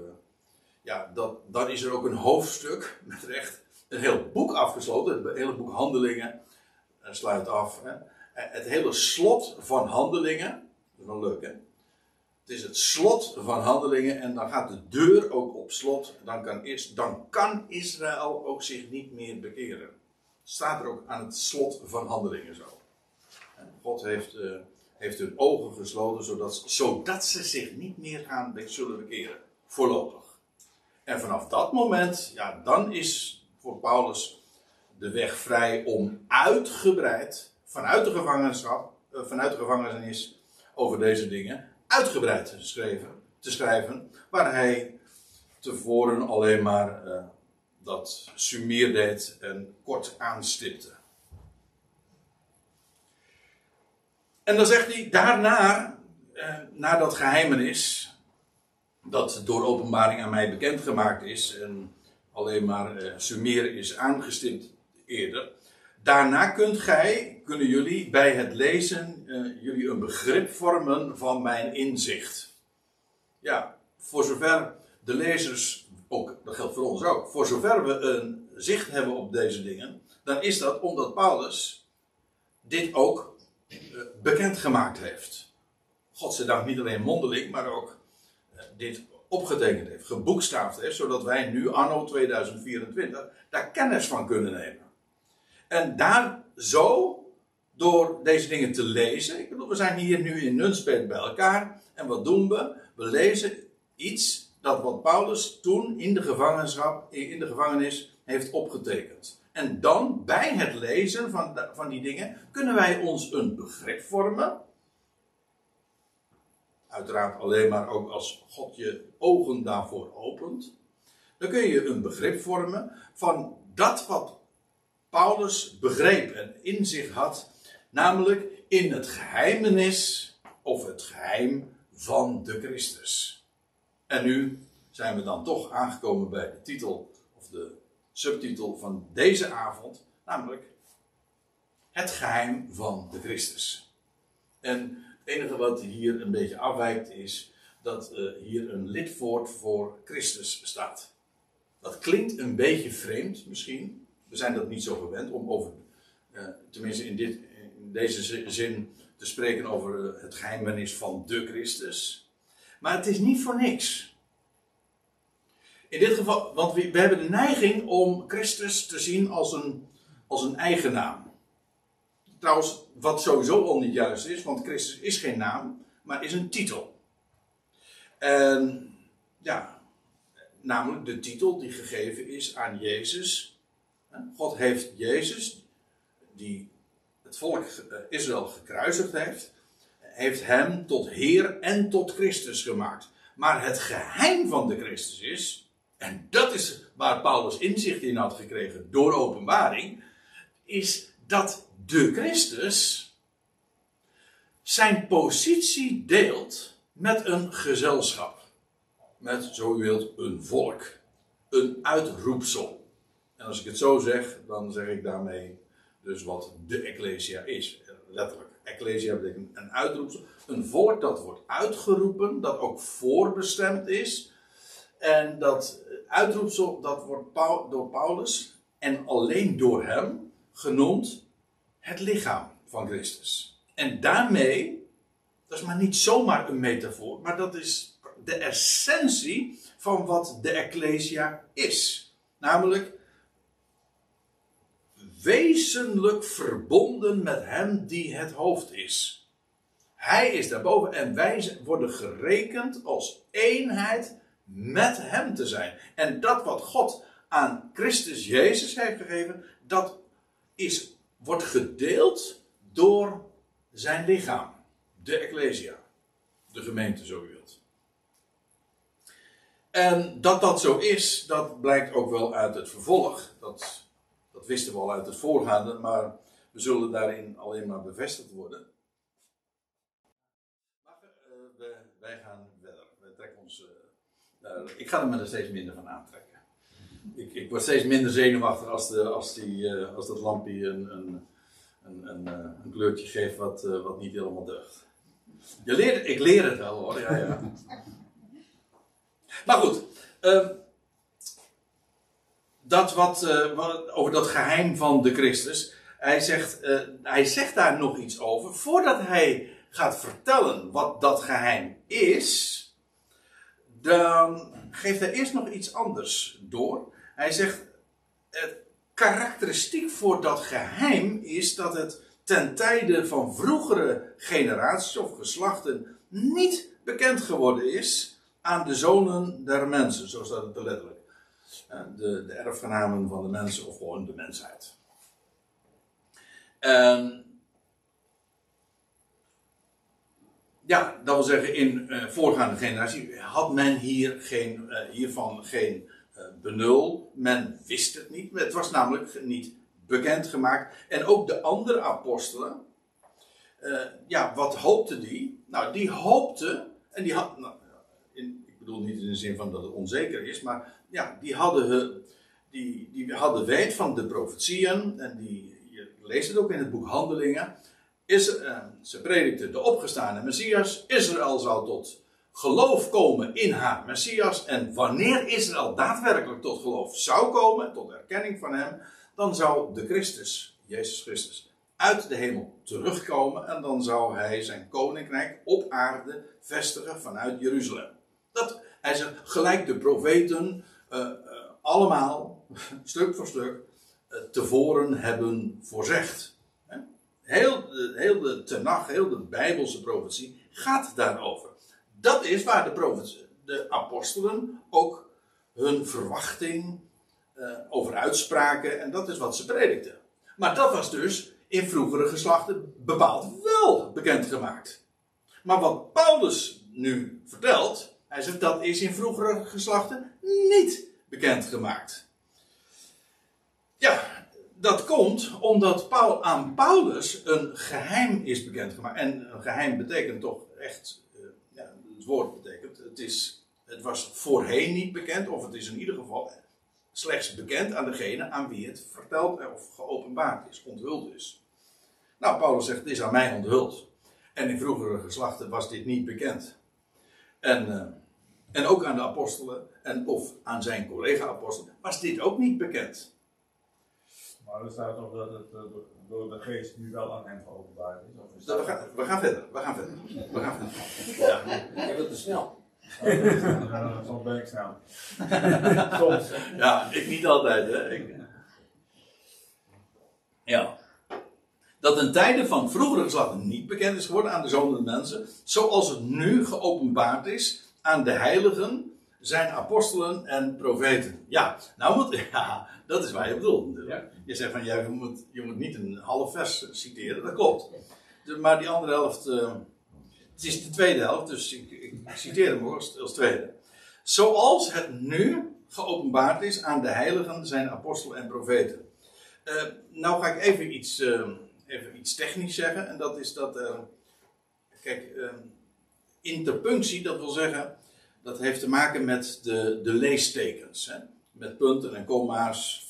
ja, dat, dan is er ook een hoofdstuk met recht. Een heel boek afgesloten. Het hele boek Handelingen uh, sluit af. Hè. Het hele slot van Handelingen. Dat is wel leuk hè. Het is het slot van handelingen en dan gaat de deur ook op slot. Dan kan, dan kan Israël ook zich niet meer bekeren staat er ook aan het slot van handelingen zo. En God heeft, uh, heeft hun ogen gesloten zodat, zodat ze zich niet meer gaan zullen bekeren. Voorlopig. En vanaf dat moment, ja, dan is voor Paulus de weg vrij om uitgebreid, vanuit de gevangenschap, uh, vanuit de gevangenis, over deze dingen, uitgebreid te schrijven, te schrijven waar hij tevoren alleen maar uh, dat sumier deed en kort aanstipte. En dan zegt hij daarna, eh, na dat geheimenis, dat door openbaring aan mij bekendgemaakt is en alleen maar eh, is aangestipt eerder. Daarna kunt gij, kunnen jullie bij het lezen, eh, jullie een begrip vormen van mijn inzicht. Ja, voor zover de lezers ook, dat geldt voor ons ook, voor zover we een zicht hebben op deze dingen, dan is dat omdat Paulus dit ook uh, bekendgemaakt heeft. Godzijdank niet alleen mondeling, maar ook uh, dit opgetekend heeft, geboekstaafd heeft, zodat wij nu, anno 2024, daar kennis van kunnen nemen. En daar zo, door deze dingen te lezen, we zijn hier nu in Nunspeet bij elkaar, en wat doen we? We lezen iets dat wat Paulus toen in de gevangenschap, in de gevangenis heeft opgetekend. En dan, bij het lezen van, van die dingen, kunnen wij ons een begrip vormen. Uiteraard alleen maar ook als God je ogen daarvoor opent. Dan kun je een begrip vormen van dat wat Paulus begreep en in zich had. Namelijk in het geheimenis of het geheim van de Christus. En nu zijn we dan toch aangekomen bij de titel, of de subtitel van deze avond, namelijk Het geheim van de Christus. En het enige wat hier een beetje afwijkt is dat uh, hier een lidwoord voor Christus staat. Dat klinkt een beetje vreemd misschien. We zijn dat niet zo gewend om over, uh, tenminste in, dit, in deze zin, te spreken over het geheimenis van de Christus. Maar het is niet voor niks. In dit geval, want we, we hebben de neiging om Christus te zien als een, als een eigen naam. Trouwens, wat sowieso al niet juist is, want Christus is geen naam, maar is een titel. En ja, namelijk de titel die gegeven is aan Jezus. God heeft Jezus, die het volk eh, Israël gekruisigd heeft, heeft hem tot Heer en tot Christus gemaakt. Maar het geheim van de Christus is, en dat is waar Paulus inzicht in had gekregen door openbaring, is dat de Christus zijn positie deelt met een gezelschap. Met, zo u wilt, een volk. Een uitroepsel. En als ik het zo zeg, dan zeg ik daarmee dus wat de Ecclesia is. Letterlijk. Ecclesia betekent een uitroepsel. Een volk dat wordt uitgeroepen, dat ook voorbestemd is. En dat uitroepsel, dat wordt door Paulus en alleen door hem genoemd het lichaam van Christus. En daarmee, dat is maar niet zomaar een metafoor, maar dat is de essentie van wat de Ecclesia is. Namelijk wezenlijk verbonden met Hem die het hoofd is. Hij is daarboven en wij worden gerekend als eenheid met Hem te zijn. En dat wat God aan Christus Jezus heeft gegeven, dat is, wordt gedeeld door zijn lichaam. De Ecclesia. De gemeente, zo u wilt. En dat dat zo is, dat blijkt ook wel uit het vervolg. Dat dat wisten we al uit het voorgaande, maar we zullen daarin alleen maar bevestigd worden. Maar uh, wij gaan verder. Trekken ons. Uh, ik ga er me er steeds minder van aantrekken. Ik, ik word steeds minder zenuwachtig als, de, als, die, uh, als dat lampje een, een, een, een, een kleurtje geeft wat, wat niet helemaal deugt. Je leert, ik leer het wel hoor, ja, ja. <laughs> Maar goed. Uh, dat wat, uh, wat, over dat geheim van de Christus. Hij zegt, uh, hij zegt daar nog iets over. Voordat hij gaat vertellen wat dat geheim is, dan geeft hij eerst nog iets anders door. Hij zegt, het karakteristiek voor dat geheim is dat het ten tijde van vroegere generaties of geslachten niet bekend geworden is aan de zonen der mensen, zo staat het letterlijk. Eh, de, de erfgenamen van de mensen of gewoon de mensheid. En ja, dat wil zeggen, in uh, voorgaande generatie had men hier geen, uh, hiervan geen benul. Men wist het niet. Het was namelijk niet bekendgemaakt. En ook de andere apostelen, ja, wat hoopten die? Nou, die hoopten, en die had, nou, in, ik bedoel niet in de zin van dat het onzeker is, maar ja, die hadden, die, die hadden weet van de profetieën. En die, je leest het ook in het boek Handelingen. Is, uh, ze predikten de opgestane Messias. Israël zou tot geloof komen in haar Messias. En wanneer Israël daadwerkelijk tot geloof zou komen, tot erkenning van hem, dan zou de Christus, Jezus Christus, uit de hemel terugkomen. En dan zou hij zijn koninkrijk op aarde vestigen vanuit Jeruzalem. Dat, hij gelijk de profeten uh, allemaal, <laughs> stuk voor stuk, uh, tevoren hebben voorzegd. Heel, heel de heel de Bijbelse profetie gaat daarover. Dat is waar de, de apostelen ook hun verwachting over uitspraken en dat is wat ze predikten. Maar dat was dus in vroegere geslachten bepaald wel bekendgemaakt. Maar wat Paulus nu vertelt, hij zegt dat is in vroegere geslachten niet bekendgemaakt. Ja, dat komt omdat Paul, aan Paulus een geheim is bekendgemaakt. En een geheim betekent toch echt, uh, ja, het woord betekent, het, is, het was voorheen niet bekend, of het is in ieder geval slechts bekend aan degene aan wie het verteld of geopenbaard is, onthuld is. Nou, Paulus zegt, het is aan mij onthuld. En in vroegere geslachten was dit niet bekend. En, uh, en ook aan de apostelen en of aan zijn collega-apostelen was dit ook niet bekend. Maar er staat toch dat het uh, door de geest nu wel aan hem geopenbaard is? Of is dat... we, gaan, we gaan verder, we gaan verder. We gaan verder. Ja, je wilt te snel. <laughs> Soms ben ik snel. <laughs> Soms. Ja, ik niet altijd, hè. Ik... Ja. Dat in tijden van vroegere geslachten niet bekend is geworden aan de zonen mensen, zoals het nu geopenbaard is aan de heiligen zijn apostelen en profeten. Ja, nou moet, <laughs> ja, dat is waar je bedoelt natuurlijk. Ja. Je zegt van, ja, je moet, je moet niet een half vers citeren, dat klopt. Maar die andere helft, eh, het is de tweede helft, dus ik, ik citeer hem ook als, als tweede. Zoals het nu geopenbaard is aan de heiligen, zijn apostelen en profeten. Eh, nou ga ik even iets, eh, even iets technisch zeggen, en dat is dat, kijk, interpunctie, dat wil zeggen, dat heeft te maken met de, de leestekens. Hè? Met punten en komma's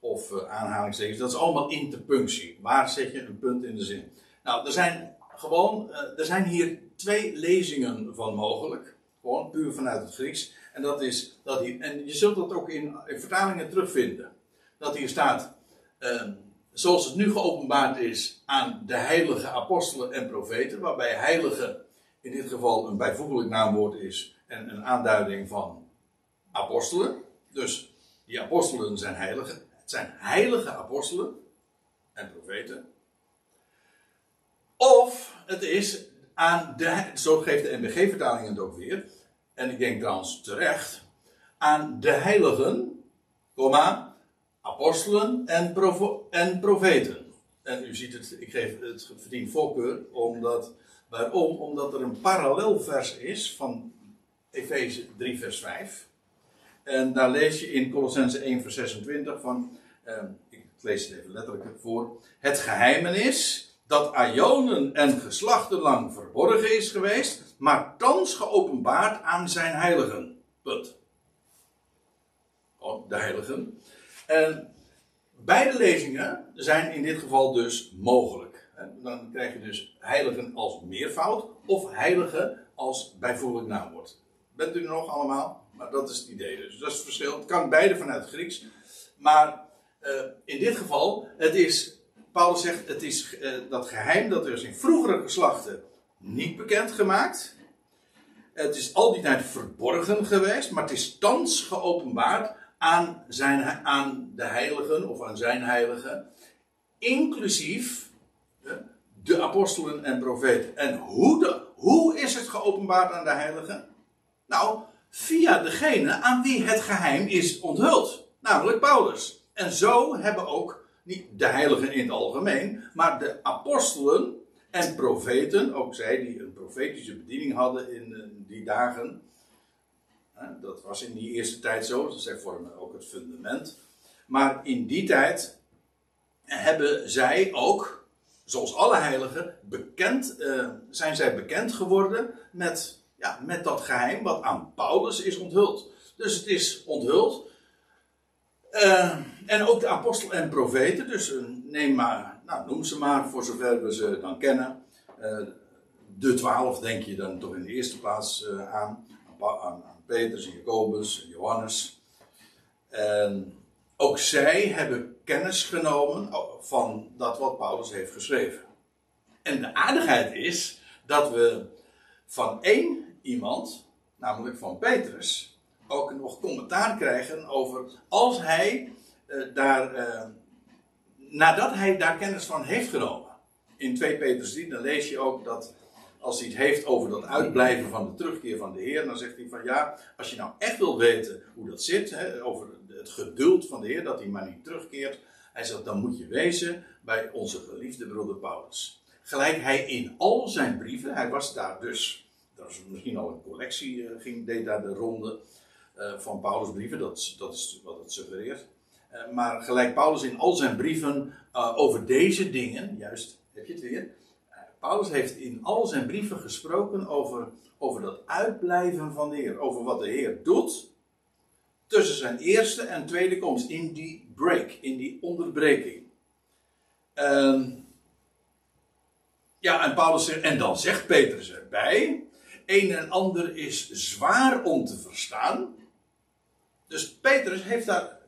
of eh, aanhalingstekens. Dat is allemaal interpunctie. Waar zet je een punt in de zin? Nou, er zijn gewoon, eh, er zijn hier twee lezingen van mogelijk. Gewoon puur vanuit het Grieks. En dat is dat hier, en je zult dat ook in, in vertalingen terugvinden. Dat hier staat, eh, zoals het nu geopenbaard is aan de heilige apostelen en profeten, waarbij heilige in dit geval een bijvoeglijk naamwoord is en een aanduiding van apostelen. Dus die apostelen zijn heiligen. Het zijn heilige apostelen en profeten. Of het is aan de, zo geeft de NBG-vertaling het ook weer, en ik denk trouwens terecht, aan de heiligen, apostelen en, en profeten. En u ziet het, ik geef het verdient voorkeur, omdat, waarom? Omdat er een parallelvers is van Efeze 3 vers 5. En daar lees je in Colossense 1 vers 26 van, eh, ik lees het even letterlijk voor. Het geheimenis dat aionen en geslachten lang verborgen is geweest, maar thans geopenbaard aan zijn heiligen. Punt. Oh, de heiligen. En beide lezingen zijn in dit geval dus mogelijk. Dan krijg je dus heiligen als meervoud of heiligen als bijvoeglijk naamwoord. Bent u nog allemaal? Maar dat is het idee dus. Dat is het verschil. Het kan beide vanuit het Grieks. Maar eh, in dit geval, het is, Paulus zegt, het is eh, dat geheim dat er is in vroegere geslachten niet bekend gemaakt. Het is al die tijd verborgen geweest, maar het is thans geopenbaard aan, zijn, aan de heiligen of aan zijn heiligen, inclusief de apostelen en profeten. En hoe, de, hoe is het geopenbaard aan de heiligen? Nou, via degene aan wie het geheim is onthuld, namelijk Paulus. En zo hebben ook niet de heiligen in het algemeen, maar de apostelen en profeten, ook zij die een profetische bediening hadden in eh, die dagen. Dat was in die eerste tijd zo, dus zij vormen ook het fundament. Maar in die tijd hebben zij ook, zoals alle heiligen, bekend, eh, zijn zij bekend geworden met, ja, met dat geheim wat aan Paulus is onthuld. Dus het is onthuld. Eh, en ook de apostel en profeten, dus eh, neem maar, nou, noem ze maar voor zover we ze dan kennen. De twaalf denk je dan toch in de eerste plaats aan, aan, aan Petrus en Jacobus en Johannes. En ook zij hebben kennis genomen van dat wat Paulus heeft geschreven. En de aardigheid is dat we van één iemand, namelijk van Petrus, ook nog commentaar krijgen over als hij eh, daar, eh, nadat hij daar kennis van heeft genomen. In 2 Petrus 3, dan lees je ook dat als hij het heeft over dat uitblijven van de terugkeer van de Heer, dan zegt hij van ja, als je nou echt wil weten hoe dat zit, hè, over het geduld van de Heer, dat hij maar niet terugkeert, hij zegt dan moet je wezen bij onze geliefde broeder Paulus. Gelijk hij in al zijn brieven, hij was daar dus, dat is misschien al een collectie, eh, ging, deed daar de ronde eh, van Paulus' brieven, dat, dat is wat het suggereert. Eh, maar gelijk Paulus in al zijn brieven over deze dingen, juist, heb je het weer. Paulus heeft in al zijn brieven gesproken over, over dat uitblijven van de Heer. Over wat de Heer doet tussen zijn eerste en tweede komst. In die break, in die onderbreking. Ehm, ja, en Paulus zegt, en dan zegt Petrus erbij. Een en ander is zwaar om te verstaan. Dus Petrus heeft daar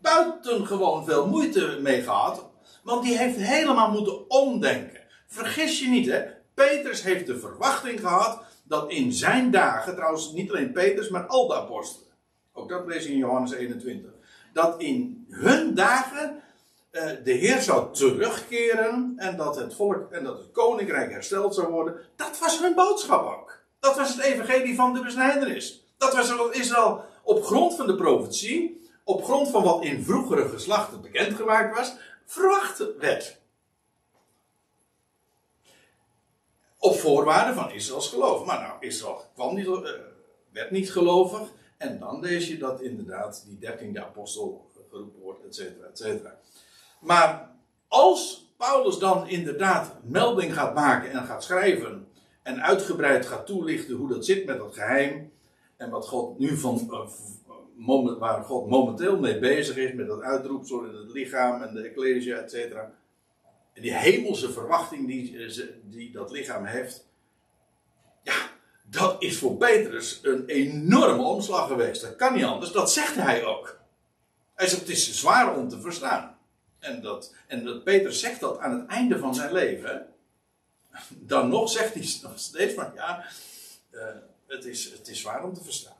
buitengewoon veel moeite mee gehad. Want die heeft helemaal moeten omdenken. Vergis je niet, hè? Petrus heeft de verwachting gehad dat in zijn dagen, trouwens niet alleen Petrus, maar al de apostelen. Ook dat lees je in Johannes 21. Dat in hun dagen eh, de Heer zou terugkeren en dat het volk en dat het koninkrijk hersteld zou worden. Dat was hun boodschap ook. Dat was het evangelie van de besnijdenis. Dat was wat Israël op grond van de profetie, op grond van wat in vroegere geslachten bekendgemaakt was, verwacht werd. Op voorwaarde van Israëls geloof. Maar nou, Israël kwam niet, uh, werd niet gelovig. En dan lees je dat inderdaad die dertiende apostel geroepen wordt, et cetera, et cetera. Maar als Paulus dan inderdaad melding gaat maken en gaat schrijven en uitgebreid gaat toelichten hoe dat zit met dat geheim en wat God nu van, uh, waar God momenteel mee bezig is met dat uitroepsel in het lichaam en de ecclesia, et cetera. En die hemelse verwachting die, eh, die dat lichaam heeft, ja, dat is voor Petrus een enorme omslag geweest. Dat kan niet anders, dat zegt hij ook. Hij zegt, het is zwaar om te verstaan. En dat, en dat Petrus zegt dat aan het einde van zijn leven. Dan nog zegt hij <laughs> nog steeds van, ja, uh, het, is, het is zwaar om te verstaan.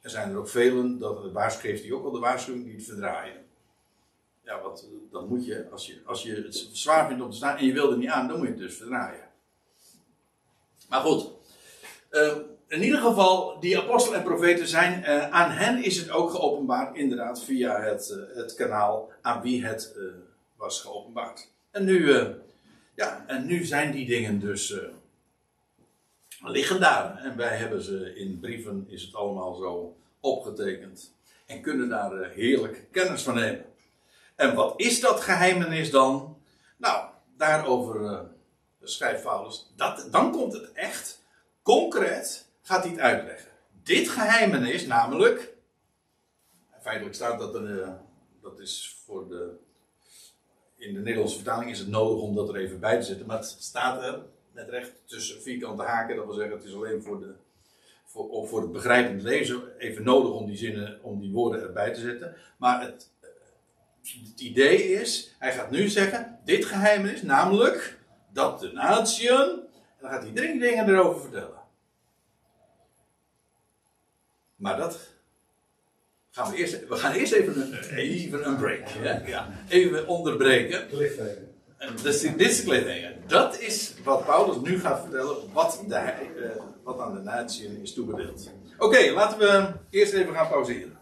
Er zijn er ook velen, dat waarschuwt hij ook al de waarschuwing, die het verdraaien. Ja, wat, dan moet je als, je, als je het zwaar vindt om te staan en je wil er niet aan, dan moet je het dus verdraaien. Maar goed, uh, in ieder geval, die apostelen en profeten zijn, uh, aan hen is het ook geopenbaard, inderdaad, via het, uh, het kanaal aan wie het was geopenbaard. En nu, ja, en nu zijn die dingen dus liggen daar. En wij hebben ze in brieven, is het allemaal zo opgetekend. En kunnen daar heerlijk kennis van nemen. En wat is dat geheimenis dan? Nou, daarover schrijft Paulus. Dat, dan komt het echt concreet gaat hij het uitleggen. Dit geheimenis, namelijk. Feitelijk staat dat er. Eh, dat is voor de. In de Nederlandse vertaling is het nodig om dat er even bij te zetten. Maar het staat er met recht tussen vierkante haken. Dat wil zeggen, het is alleen voor, de, voor, voor het begrijpend lezen even nodig om die zinnen, om die woorden erbij te zetten. Maar het, het idee is, hij gaat nu zeggen, dit geheimenis, namelijk dat de natieën, en dan gaat hij drie dingen erover vertellen. Maar dat gaan we eerst. We gaan eerst even een, even een break. Ja? Even onderbreken. Cliffhanger. Dus dit is cliffhanger. Dat is wat Paulus nu gaat vertellen. Wat, de, uh, wat aan de natie is toebedeeld. Oké, laten we eerst even gaan pauzeren.